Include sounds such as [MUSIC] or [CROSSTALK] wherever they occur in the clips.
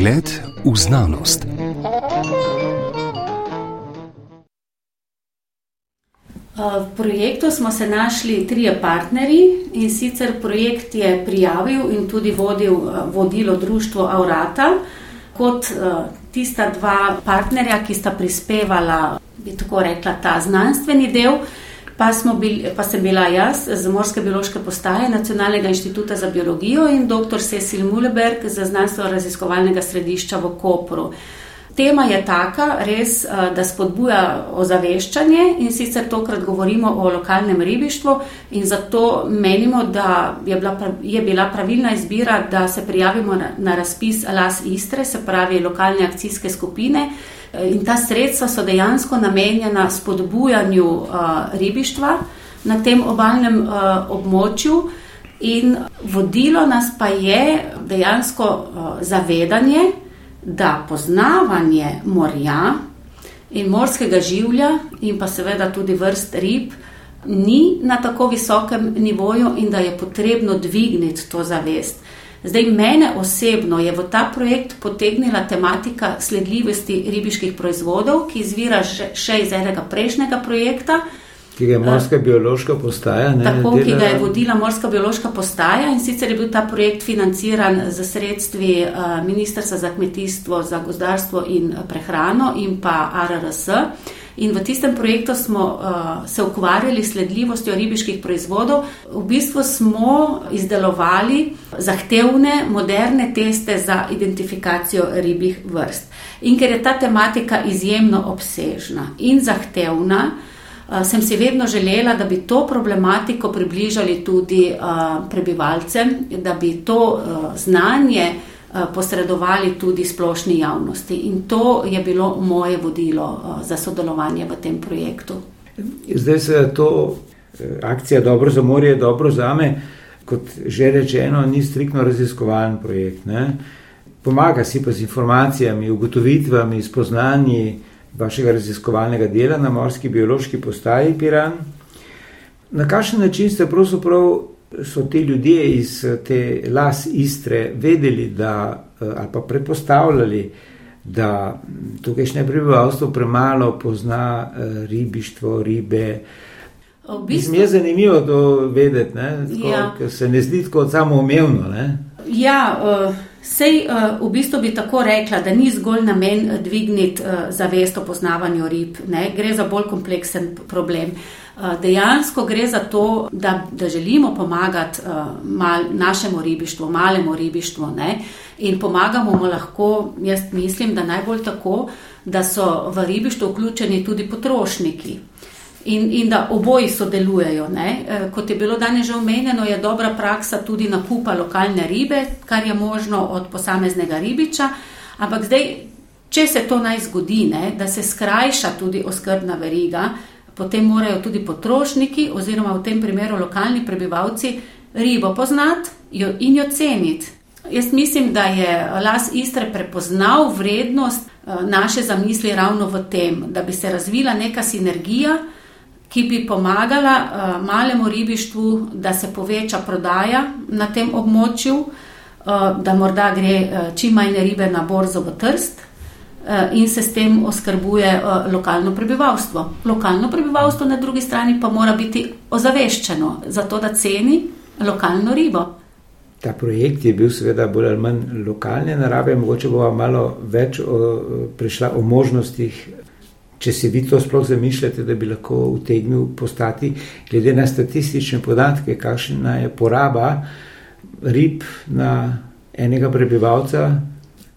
Pogled v znanost. V projektu smo se našli trije partnerji in sicer projekt je prijavil in tudi vodil vodilo društvo Aurata kot tista dva partnerja, ki sta prispevala, bi tako rekla, ta znanstveni del. Pa, bil, pa sem bila jaz z Morske biološke postaje Nacionalnega inštituta za biologijo in dr. Cecil Muleberg z znanstveno-raziskovalnega središča v Kopru. Tema je taka, res, da spodbuja ozaveščanje in sicer tokrat govorimo o lokalnem ribištvu in zato menimo, da je bila, je bila pravilna izbira, da se prijavimo na, na razpis Las Istre, se pravi lokalne akcijske skupine. In ta sredstva so dejansko namenjena spodbujanju uh, ribištva na tem obalnem uh, območju, in vodilo nas pa je dejansko uh, zavedanje, da poznavanje morja in morskega življa, in pa seveda tudi vrst rib, ni na tako visokem nivoju, in da je potrebno dvigniti to zavest. Zdaj, mene osebno je v ta projekt potegnila tematika sledljivosti ribiških proizvodov, ki izvira še iz enega prejšnjega projekta. Ki je Morska biološka postaja. Ne, tako, dela... ki ga je vodila Morska biološka postaja in sicer je bil ta projekt financiran z sredstvi Ministrstva za kmetijstvo, za gozdarstvo in prehrano in pa RRS. In v tistem projektu smo uh, se ukvarjali s sledljivostjo ribiških proizvodov. V bistvu smo izdelovali zahtevne, moderne teste za identifikacijo ribjih vrst. In ker je ta tematika izjemno obsežna in zahtevna, uh, sem si vedno želela, da bi to problematiko približali tudi uh, prebivalcem, da bi to uh, znanje Eh, posredovali tudi splošni javnosti. In to je bilo moje vodilo eh, za sodelovanje v tem projektu. Zdaj se to eh, akcija Dobro za morje, dobro za me, kot že rečeno, ni striktno raziskovalen projekt. Ne? Pomaga si pa z informacijami, ugotovitvami, spoznanji vašega raziskovalnega dela na morski biološki postaji Piran. Na kakšen način ste pravzaprav so ti ljudje iz te las Istre vedeli, da, ali pa predpostavljali, da tukajšnje prebivalstvo premalo pozna ribištvo, ribe. V bistvu, Mi je zanimivo to vedeti, ja. ker se ne zdi tako samoumevno. Ne? Ja, uh, sej uh, v bistvu bi tako rekla, da ni zgolj namen dvigniti uh, zavest o poznavanju rib, ne? gre za bolj kompleksen problem. Eh, dejansko gre za to, da, da želimo pomagati mal, našemu ribištvu, malemu ribištvu. Ne? In pomagamo mu lahko, jaz mislim, da najbolj tako, da so v ribištvo vključeni tudi potrošniki. In, in da oboji sodelujejo. Eh, kot je bilo danes že omenjeno, je dobra praksa tudi nakupa lokalne ribe, kar je možno od posameznega ribiča. Ampak zdaj, če se to naj zgodi, ne, da se skrajša tudi oskrbna veriga, potem morajo tudi potrošniki, oziroma v tem primeru lokalni prebivalci, ribo poznati in jo ceniti. Jaz mislim, da je Las Istre prepoznal vrednost eh, naše zamisli ravno v tem, da bi se razvila neka sinergija, ki bi pomagala uh, malemu ribištvu, da se poveča prodaja na tem območju, uh, da morda gre uh, čim manj ribe na borzo v trst, Eh, in se s tem oskrbuje eh, lokalno prebivalstvo. Lokalno prebivalstvo na drugi strani pa mora biti ozaveščeno za to, da ceni lokalno ribo. Ta projekt je bil seveda bolj ali manj lokalne narave, mogoče bo malo več o, prišla o možnostih, če si vi to sploh zamišljate, da bi lahko utegnil postati, glede na statistične podatke, kakšna je poraba rib na enega prebivalca,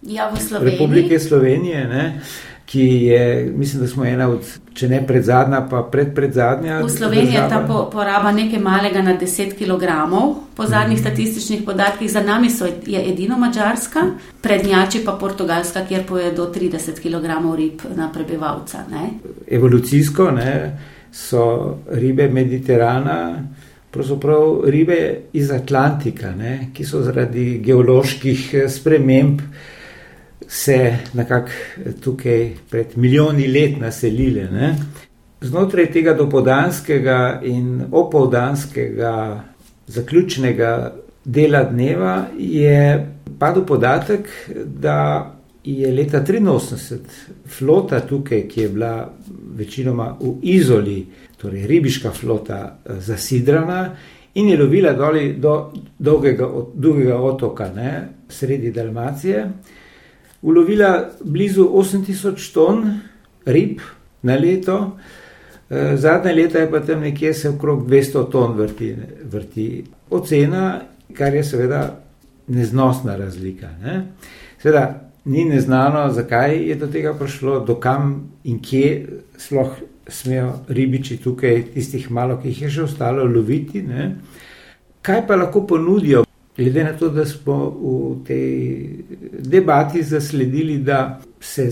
Ja, Republike Slovenije, ne, ki je, mislim, da smo ena od, če ne predzadnja, pa predpredzadnja. V Sloveniji je ta po, poraba nekaj malega na 10 kg, po zadnjih mm. statističnih podatkih, za nami so, je edino Mačarska, prednjači pa Portugalska, kjer poje do 30 kg rib na prebivalca. Ne. Evolucijsko ne, so ribe Mediterana. Pravzaprav ribe iz Atlantika, ne, ki so zaradi geoloških eh, sprememb uh, se nekako tukaj pred milijoni let naselile. Ne? Znotraj tega dopoldanskega in opoldanskega zaključnega dela dneva je padel podatek, da je leta 83 flota tukaj, ki je bila večinoma v izoli, torej ribiška flota, eh, zasidrana in je lovila doli do dolgega, dolgega otoka, ne, sredi Dalmacije. Ulovila blizu 8000 ton rib na leto, eh, zadnje leta je pa tam nekje se okrog 200 ton vrti. vrti. Ocena, kar je seveda neznosna razlika. Ne. Seveda, ni neznano, zakaj je do tega prišlo, dokam in kje sploh smejo ribiči tukaj, tistih malo, ki jih je še ostalo, loviti. Ne? Kaj pa lahko ponudijo, glede na to, da smo v tej debati zasledili, da se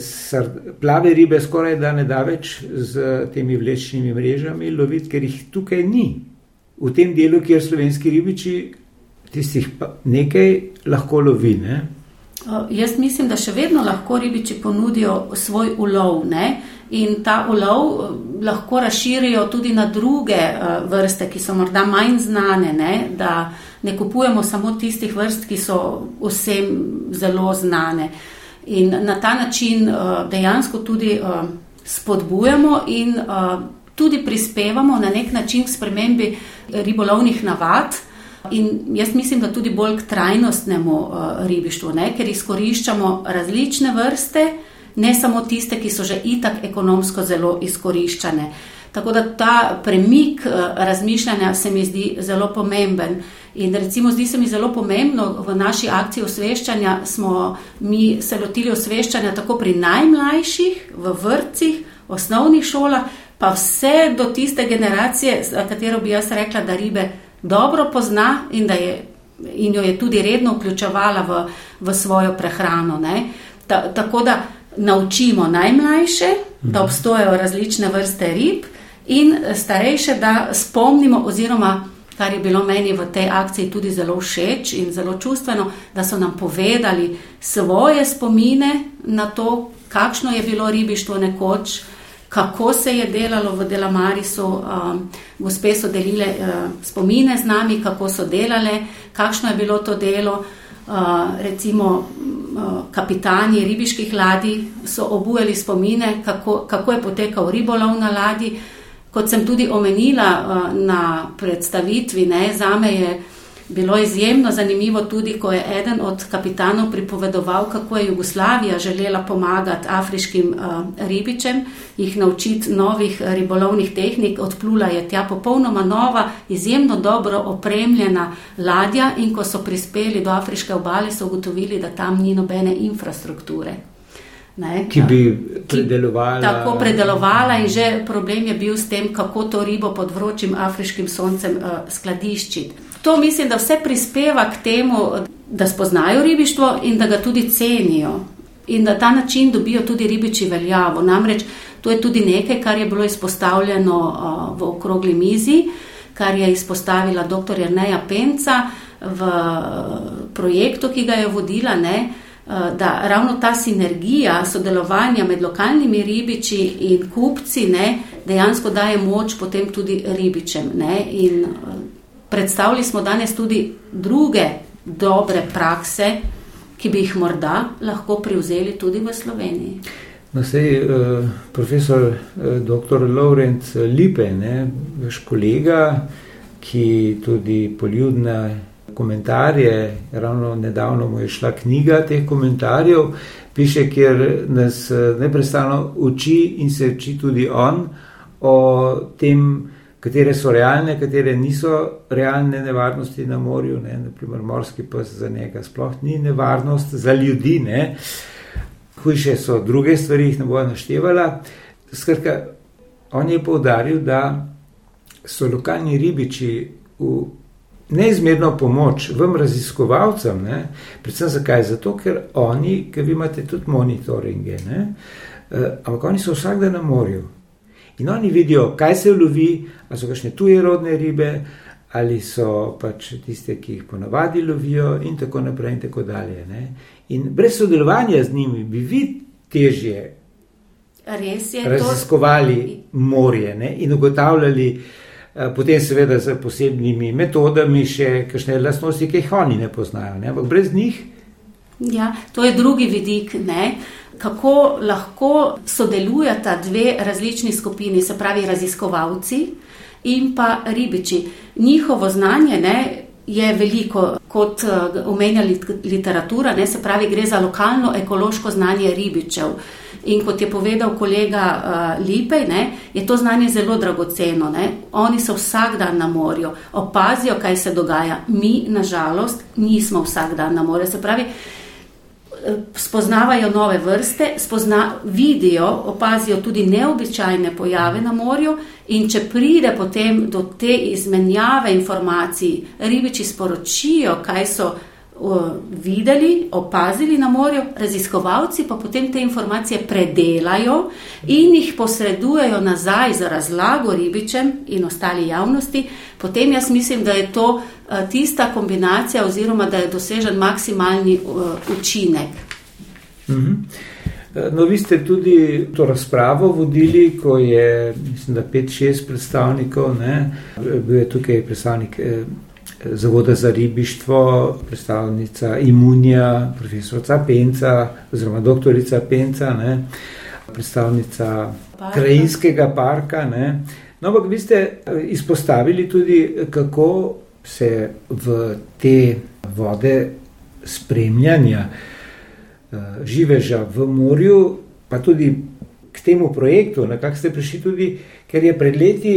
plave ribe skoraj da ne da več z temi vlečnimi mrežami loviti, ker jih tukaj ni. V tem delu, kjer slovenski ribiči tistih nekaj lahko lovi. Ne? Jaz mislim, da še vedno lahko ribiči ponudijo svoj ulov ne? In ta ulov lahko razširijo tudi na druge vrste, ki so morda manj znane, ne? da ne kupujemo samo tistih vrst, ki so vsem zelo znane. In na ta način dejansko tudi spodbujamo in tudi prispevamo na nek način k spremembi ribolovnih navad. In jaz mislim, da tudi bolj k trajnostnemu uh, ribištvu, ne? ker izkoriščamo različne vrste, ne samo tiste, ki so že itak ekonomsko zelo izkoriščane. Tako da ta premik uh, razmišljanja se mi zdi zelo pomemben. In recimo zdi se mi zelo pomembno v naši akciji osveščanja, smo mi se lotili osveščanja tako pri najmlajših, v vrtcih, osnovnih šolah, pa vse do tiste generacije, za katero bi jaz rekla, da ribe dobro pozna in, je, in jo je tudi redno vključevala v, v svojo prehrano. Ta, tako da naučimo najmlajše, da mhm. obstojajo različne vrste rib, in starejše, da spomnimo, oziroma kar je bilo meni v tej akciji tudi zelo všeč in zelo čustveno, da so nam povedali svoje spomine na to, kakšno je bilo ribištvo nekoč kako se je delalo v Delamarisu. Um, gospe so delile uh, spomine z nami, kako so delale, kakšno je bilo to delo. Uh, recimo, uh, kapitani ribiških ladij so obujali spomine, kako, kako je potekal ribolov na ladji. Kot sem tudi omenila uh, na predstavitvi, ne, za me je bilo izjemno zanimivo tudi, ko je eden od kapitanov pripovedoval, kako je Jugoslavija želela pomagati afriškim uh, ribičem, jih naučiti novih ribolovnih tehnik. Odplula je tja popolnoma nova, izjemno dobro opremljena ladja in ko so prispeli do afriške obale, so ugotovili, da tam ni nobene infrastrukture. Ne, ki bi predelovala. Ki, tako predelovala, in že problem je bil s tem, kako to ribo pod vročim afriškim soncem uh, skladiščiti. To mislim, da vse prispeva k temu, da spoznajo ribištvo in da ga tudi cenijo. In da ta način dobijo tudi ribiči veljavo. Namreč to je tudi nekaj, kar je bilo izpostavljeno v okrogli mizi, kar je izpostavila dr. Jrneja Penca v projektu, ki ga je vodila. Ne, Da ravno ta sinergija sodelovanja med lokalnimi ribiči in kupci ne, dejansko daje moč potem tudi ribičem. Ne, in, predstavili smo danes tudi druge dobre prakse, ki bi jih morda lahko prevzeli tudi v Sloveniji. No, sej, uh, profesor eh, dr. Lorenz Lipe, ne, vaš kolega, ki tudi poljudne komentarje, ravno nedavno mu je šla knjiga teh komentarjev, piše, kjer nas uh, neprestano uči in se uči tudi on o tem, katere so realne, katere niso realne nevarnosti na morju. Ne? Naprimer, morski pes za njega sploh ni nevarnost, za ljudi ne. Hujše so druge stvari, jih ne bo naštevala. Skratka, on je povdaril, da so lokalni ribiči v neizmerno pomoč vam raziskovalcem, ne? predvsem zakaj? Zato, ker oni, ki vi imate tudi monitoringe? Uh, ampak oni so vsak dan na morju. In oni vidijo, kaj se lovi, ali so kakšne tuje rodne ribe, ali so pač tiste, ki jih ponavadi lovijo, in tako naprej. In tako dalje, in brez sodelovanja z njimi bi vi težje je, raziskovali to... morje ne? in ugotavljali. Eh, potem, seveda, z posebnimi metodami, še kakšne lastnosti, ki jih oni ne poznajo. Ne? Ampak brez njih Ja, to je drugi vidik, ne? Kako lahko sodelujeta dve različni skupini, se pravi raziskovalci in pa ribiči. Njihovo znanje ne, je veliko, kot omenja literatura, ne, se pravi, gre za lokalno ekološko znanje ribičev. In kot je povedal kolega uh, Lipej, ne, je to znanje zelo dragoceno. Ne. Oni so vsak dan na morju, opazijo, kaj se dogaja. Mi, nažalost, nismo vsak dan na morju. Se pravi, spoznavajo nove vrste, spozna, vidijo, opazijo tudi neobičajne pojave na morju, in če pride potem do te izmenjave informacij, ribiči sporočijo, kaj so videli, opazili na morju, raziskovalci pa potem te informacije predelajo in jih posredujejo nazaj za razlago ribičem in ostali javnosti, potem jaz mislim, da je to eh, tista kombinacija oziroma da je dosežen maksimalni uh, učinek. Mhm. Eh, no, vi ste tudi to razpravo vodili, ko je, mislim, da pet, šest predstavnikov, ne, bil je tukaj predstavnik Zavoda za ribištvo, predstavnica Imunija, profesorica Penca, oziroma doktorica Penca, ne, predstavnica parka. Krajinskega parka. Ne. No, ampak vi ste eh, izpostavili tudi, kako se v te vode spremljanja uh, živeža v morju, pa tudi k temu projektu, na kak ste prišli tudi, ker je pred leti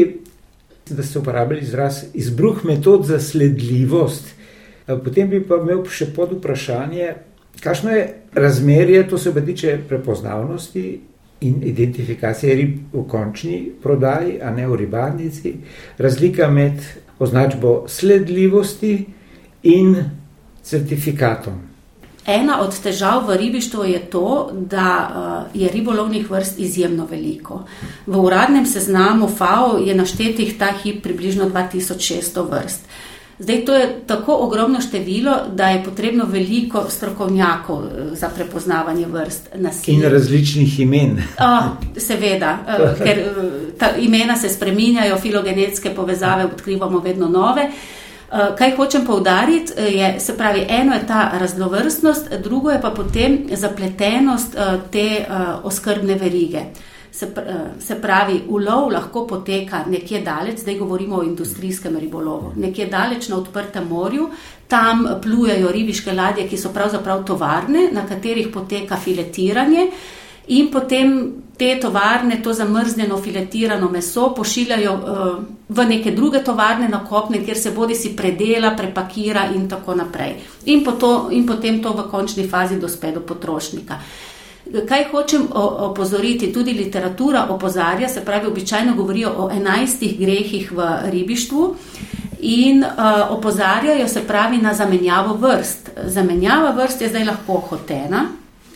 da ste uporabili izraz izbruh metod za sledljivost. Eh, potem bi pa imel še pod vprašanje, kakšno je razmerje, to se pa tiče prepoznavnosti in identifikacije rib v končni prodaji, a ne v ribarnici, razlika med označbo sledljivosti in certifikatom. Ena od težav v ribištvu je to, da uh, je ribolovnih vrst izjemno veliko. V uradnem seznamu FAO je naštetih ta hip približno 2600 vrst. Zdaj, to je tako ogromno število, da je potrebno veliko strokovnjakov eh, za prepoznavanje vrst nasilja. In različnih imen. Oh, seveda, uh, [LAUGHS] ker ta imena se spreminjajo, filogenetske povezave odkrivamo vedno nove. Uh, Eh, kaj hočem povdariti, eh, je, se pravi, eno je ta raznovrstnost, drugo je pa potem zapletenost eh, te oskrbne verige. Se, se pravi, ulov lahko poteka nekje daleč, zdaj govorimo o industrijskem ribolovu, nekje daleč na odprtem morju, tam plujejo ribiške ladje, ki so pravzaprav tovarne, na katerih poteka filetiranje. In potem te tovarne to zamrznjeno, filetirano meso pošiljajo uh, v neke druge tovarne na kopne, kjer se bodi si predela, prepakira in tako naprej. In, po to, in potem to v končni fazi dospe do potrošnika. Kaj hočem opozoriti, tudi literatura opozarja, se pravi, običajno govorijo o enajstih grehih v ribištvu in uh, opozarjajo se pravi na zamenjavo vrst. Zamenjava vrst je zdaj lahko hotena,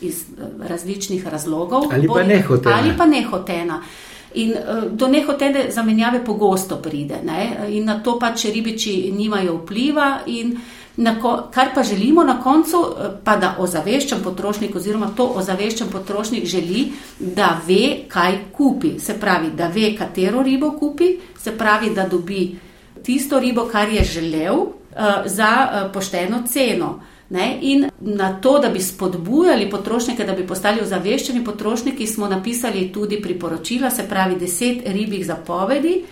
iz eh, različnih razlogov. Ali pa nehotena. Ali pa nehotena. In eh, do nehotene zamenjave pogosto pride. Ne? In na to pač ribiči nimajo vpliva. Ko, kar pa želimo na koncu, eh, pa da ozaveščam potrošnik, oziroma to ozaveščam potrošnik želi, da ve, kaj kupi. Se pravi, da ve, katero ribo kupi, se pravi, da dobi tisto ribo, kar je želel, za pošteno ceno. Uh, Ne? In na to, da bi spodbujali potrošnike, da bi postali ozaveščeni potrošniki, smo napisali tudi priporočila, se pravi deset ribjih zapovedi,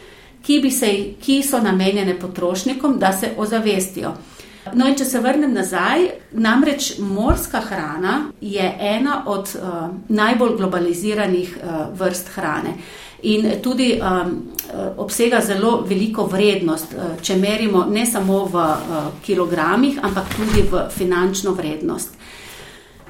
ki, se, ki so namenjene potrošnikom, da se ozavestijo. No, in če se vrnem nazaj, namreč morska hrana je ena od uh, najbolj globaliziranih uh, vrst hrane. In tudi um, obsega zelo veliko vrednost, uh, če merimo ne samo v uh, kilogramih, ampak tudi v finančno vrednost.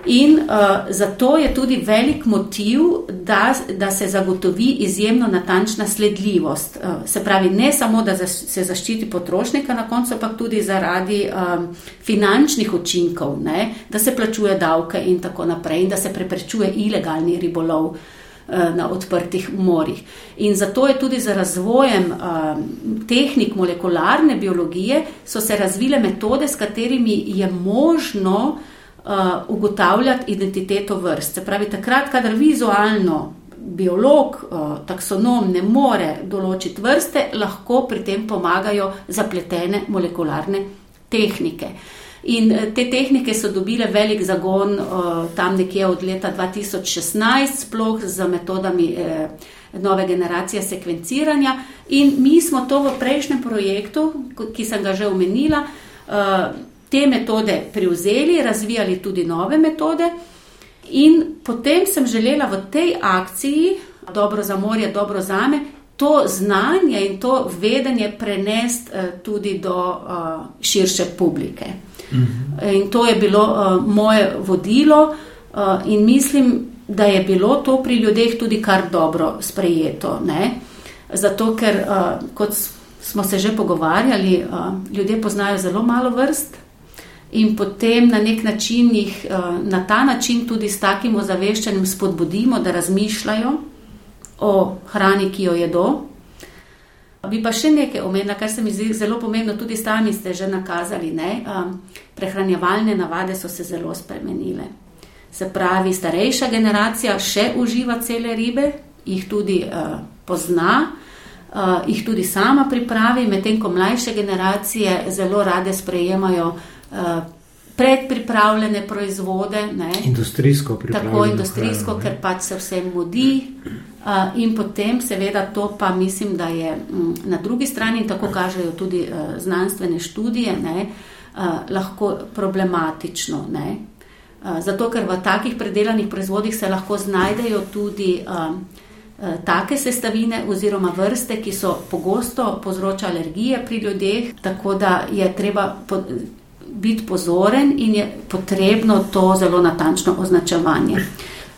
In uh, zato je tudi velik motiv, da, da se zagotovi izjemno natančna sledljivost. Uh, se pravi, ne samo, da se zaščiti potrošnika na koncu, ampak tudi zaradi um, finančnih učinkov, ne, da se plačuje davke in tako naprej, in da se preprečuje ilegalni ribolov uh, na odprtih morjih. In zato je tudi za razvojem um, tehnik molekularne biologije so se razvile metode, s katerimi je možno uh, ugotavljati identiteto vrst. Se pravi, takrat, kadar vizualno biolog, taksonom ne more določiti vrste, lahko pri tem pomagajo zapletene molekularne tehnike. In te tehnike so dobile velik zagon tam nekje od leta 2016, sploh z metodami nove generacije sekvenciranja. In mi smo to v prejšnjem projektu, ki sem ga že omenila, te metode prevzeli, razvijali tudi nove metode. In potem sem želela v tej akciji, dobro za morje, dobro za me, to znanje in to vedenje prenesti tudi do širše publike. Mhm. In to je bilo moje vodilo, in mislim, da je bilo to pri ljudeh tudi kar dobro sprejeto. Ne? Zato, ker kot smo se že pogovarjali, ljudje poznajo zelo malo vrst. In potem na nek način jih na ta način tudi s takim ozaveščanjem spodbudimo, da razmišljajo o hrani, ki jo jedo. Bi pa še nekaj omenila, kar se mi zdi zelo pomembno, tudi sami ste že nakazali. Ne? Prehranjevalne navade so se zelo spremenile. Se pravi, starejša generacija še uživa cele ribe, jih tudi uh, pozna, uh, jih tudi sama pripravi, medtem ko mlajše generacije zelo rade sprejemajo uh, predpripravljene proizvode. Ne. Industrijsko pripravljene. Tako industrijsko, hrano, ker pač se vse mudi. Uh, in potem, seveda, to pa mislim, da je m, na drugi strani, in tako kažejo tudi uh, znanstvene študije, ne, uh, lahko problematično. Ne. Eh, zato, ker v takih predelanih proizvodih se lahko znajdejo tudi take sestavine oziroma vrste, ki so pogosto povzročajo alergije pri ljudeh, tako da je treba biti pozoren in je potrebno to zelo natančno označevanje.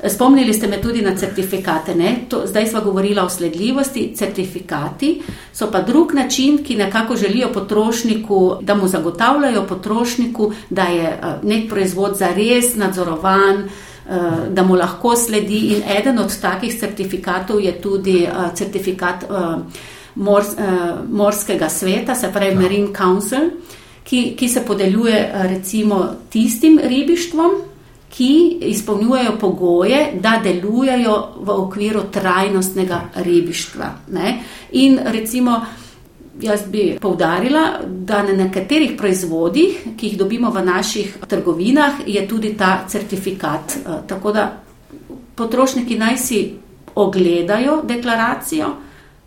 Spomnili ste me tudi na certifikate. To, zdaj smo govorili o sledljivosti. Certifikati so pa drug način, ki nekako želijo potrošniku, da mu zagotavljajo potrošniku, da je eh, nek proizvod zares nadzorovan, eh, da mu lahko sledi. In eden od takih certifikatov je tudi eh, certifikat morskega sveta, se pravi ja. Marine Council, ki, ki se podeljuje recimo tistim ribištvom ki izpolnjujejo pogoje, da delujejo v okviru trajnostnega ribištva. Ne? In recimo, jaz bi povdarila, da na nekaterih proizvodih, ki jih dobimo v naših trgovinah, je tudi ta certifikat. Eh, tako da potrošniki naj si ogledajo deklaracijo,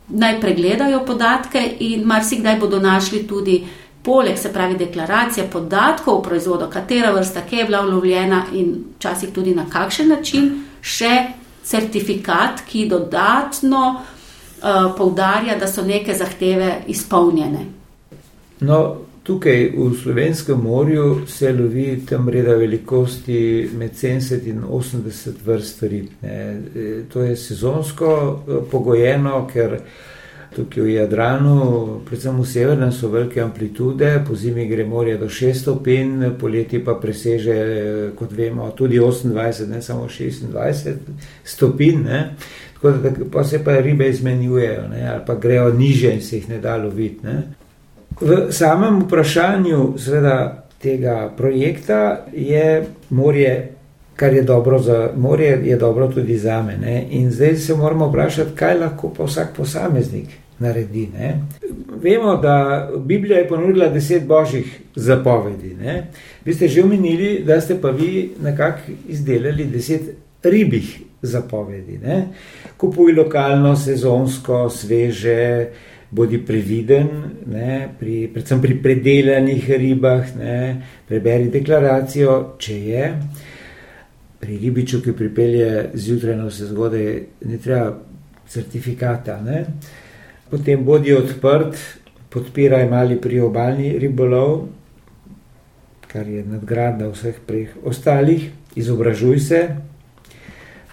naj pregledajo podatke in marsikdaj bodo našli tudi poleg, se pravi, deklaracije podatkov o proizvodu, katera vrsta, kje je bila ulovljena in včasih tudi na kakšen način, še certifikat, ki dodatno uh, poudarja, da so neke zahteve izpolnjene. No, tukaj v Slovenskem morju se lovi tam reda velikosti med 70 in 80 vrst rib. Ne. E, to je sezonsko uh, pogojeno, ker Tukaj v Jadranu, predvsem v severnem, so velike amplitude, po zimi gre morje do 6 stopinj, poleti pa preseže, kot vemo, tudi 28, ne samo 26 stopinj. Tako da pa se pa ribe izmenjujejo, ne, ali pa grejo niže in se jih ne da loviti. Ne. V samem vprašanju seveda, tega projekta je morje kar je dobro za morje, je dobro tudi za me. In zdaj se moramo vprašati, kaj lahko pa vsak posameznik naredi. Ne? Vemo, da Biblija je ponudila deset božjih zapovedi. Ne? Vi ste že omenili, da ste pa vi nekako izdelali deset ribih zapovedi. Ne? Kupuj lokalno, sezonsko, sveže. Bodi previden, ne, pri, predvsem pri predelanih ribah, ne, preberi deklaracijo, če je, pri ribiču, ki pripelje zjutraj na vse zgodaj, ne treba certifikata. Ne? Potem bodi odprt, podpiraj mali priobalni ribolov, kar je nadgradna vseh preh ostalih, izobražuj se,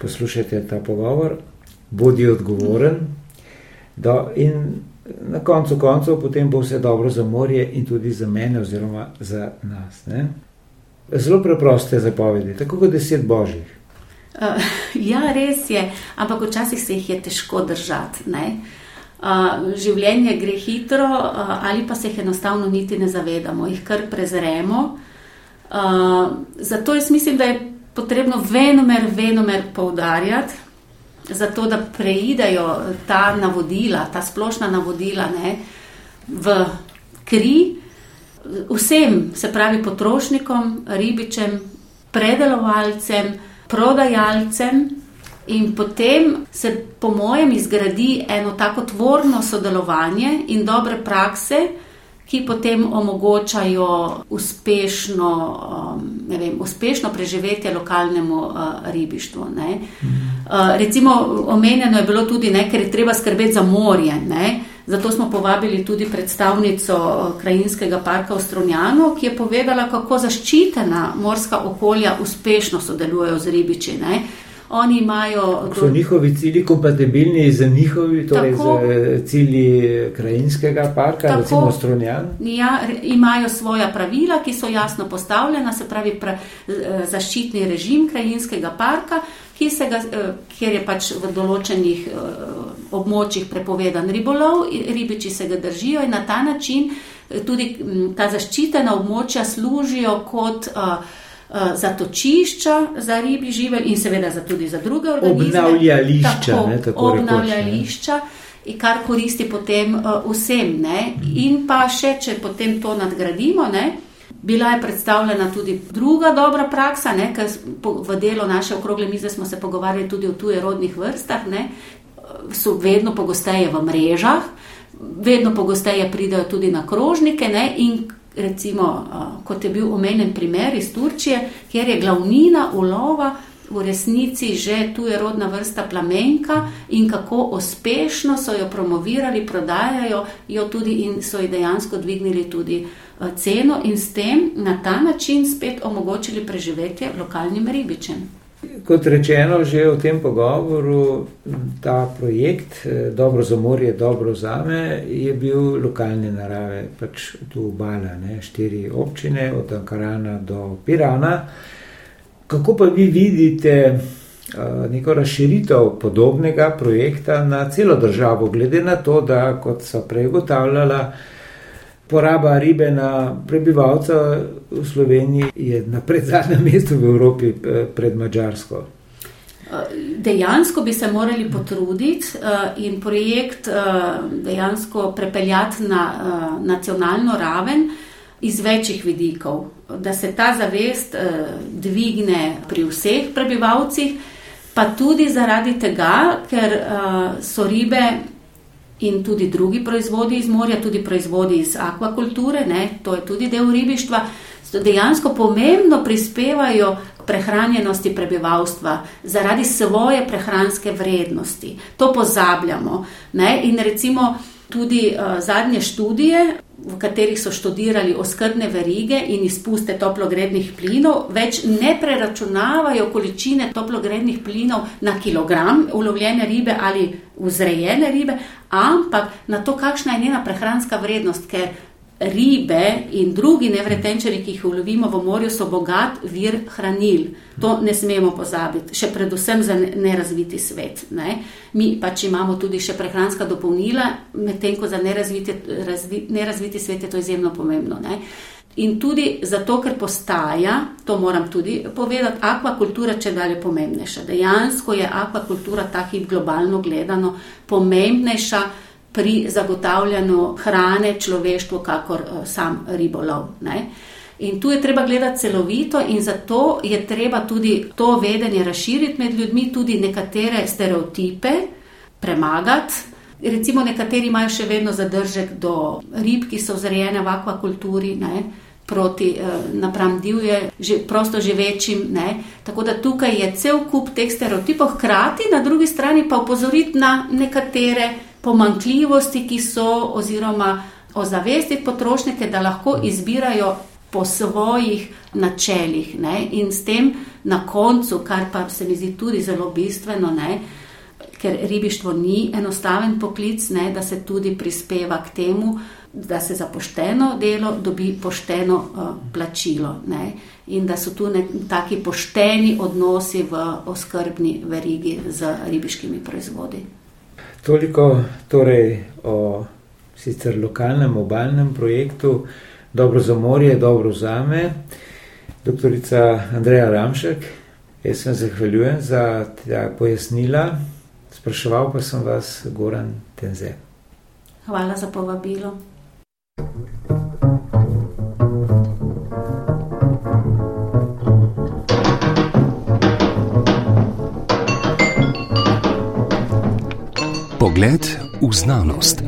poslušajte ta pogovor, bodi odgovoren. Do, in na koncu koncev potem bo vse dobro za morje in tudi za mene oziroma za nas. Ne? zelo preproste zapovedi, tako kot deset božjih. Uh, [LAUGHS] ja, res je, ampak včasih se jih je težko držati. Uh, življenje gre hitro, uh, ali pa se jih enostavno niti ne zavedamo, jih kar prezremo. Uh, zato jaz mislim, da je potrebno venomer, venomer poudarjati, zato da preidejo ta navodila, ta splošna navodila ne, v kri vsem, se pravi potrošnikom, ribičem, predelovalcem, prodajalcem. In potem se, po mojem, izgradi eno tako tvorno sodelovanje in dobre prakse, ki potem omogočajo uspešno, um, vem, uspešno preživetje lokalnemu uh, ribištvu. Ne. Uh, recimo, omenjeno je bilo tudi, ne, ker je treba skrbeti za morje. Ne. Zato smo povabili tudi predstavnico uh, krajinskega parka v Stronjanu, ki je povedala, kako zaščitena morska okolja uspešno sodelujejo z ribiči. Ne. Oni imajo. So njihovi cilji kompatibilni z njihovimi, torej tako, z cilji krajinskega parka, tako, recimo Stronjan? Ja, imajo svoja pravila, ki so jasno postavljena, se pravi pra, zaščitni režim krajinskega parka, ga, kjer je pač v določenih območjih prepovedan ribolov, ribiči se ga držijo in na ta način tudi ta zaščitena območja služijo kot. Uh, Eh, zatočišča za ribi živelj in seveda za tudi za druge organizme. Obnavljališča. Tako, ne, tako obnavljališča. Rekoč, kar koristi potem uh, vsem. Ne? In pa še, če potem to nadgradimo, ne? bila je predstavljena tudi druga dobra praksa, ker v delu naše okrogle mize smo se pogovarjali tudi o tujerodnih vrstah, ne? so vedno pogosteje v mrežah, vedno pogosteje pridejo tudi na krožnike ne? in recimo, kot je bil omenjen primer iz Turčije, kjer je glavnina ulova v resnici že tu je rodna vrsta plamenka in kako uspešno so jo promovirali, prodajajo jo tudi in so ji dejansko dvignili tudi ceno in s tem na ta način spet omogočili preživetje lokalnim ribičem. Kot rečeno, že v tem pogovoru, ta projekt eh, Dobro za morje, dobro za me, je bil lokalne narave, pač tu obala, ne, štiri občine, od Ankarana do Pirana. Kako pa vi vidite uh, neko razširitev podobnega projekta na celo državo, glede na to, da, kot so prej ugotavljala, poraba ribe na prebivalca v Sloveniji je na predzadnjem mestu v Evropi eh, pred Mačarsko. Dejansko bi se morali potruditi eh, in projekt eh, dejansko prepeljati na nacionalno raven iz večjih vidikov, da se ta zavest dvigne pri vseh prebivalcih, pa tudi zaradi tega, ker so ribe in tudi drugi proizvodi iz morja, tudi proizvodi iz akvakulture, ne, to je tudi del ribištva, dejansko pomembno prispevajo k prehranjenosti prebivalstva zaradi svoje prehranske vrednosti. To pozabljamo. Ne, in recimo tudi uh, zadnje študije v katerih so študirali oskrbne verige in izpuste toplogrednih plinov, več ne preračunavajo količine toplogrednih plinov na kilogram ulovljene ribe ali vzrejene ribe, ampak na to, kakšna je njena prehranska vrednost, ker ribe in drugi nevretenčari, ki jih ulovimo v morju, so bogat vir hranil. To ne smemo pozabiti, še predvsem za nerazviti svet. Ne? Mi pač imamo tudi še prehranska dopolnila, medtem ko za nerazviti, razvi, nerazviti svet je to izjemno pomembno. Ne? In tudi zato, ker postaja, to moram tudi povedati, akvakultura če dalje pomembnejša. Dejansko je akvakultura ta hip globalno gledano pomembnejša pri zagotavljanju hrane človeštvu, kakor uh, sam ribolov. Ne? In tu je treba gledati celovito, in zato je treba tudi to vedenje razširiti med ljudmi, tudi nekatere stereotipe premagati. Recimo, nekateri imajo še vedno zadržek do rib, ki so vzrejene v akvakulturi, ne, proti eh, napram divje, že, prosto živečim. Ne. Tako da tukaj je cel kup teh stereotipov, hkrati na drugi strani pa upozoriti na nekatere pomankljivosti, ki so, oziroma ozavestiti potrošnike, da lahko izbirajo po svojih načelih. Ne? In s tem na koncu, kar pa se mi zdi tudi zelo bistveno, ne? ker ribištvo ni enostaven poklic, ne? da se tudi prispeva k temu, da se za pošteno delo dobi pošteno uh, plačilo. Ne? In da so tu neki pošteni odnosi v oskrbni verigi z ribiškimi proizvodi. Toliko torej o sicer lokalnem obaljnem projektu Dobro za morje, dobro za me. Doktorica Andreja Ramšek, jaz sem zahvaljujem za ta pojasnila. Spraševal pa sem vas, Goran Tenze. Hvala za povabilo. Pogled v znanost.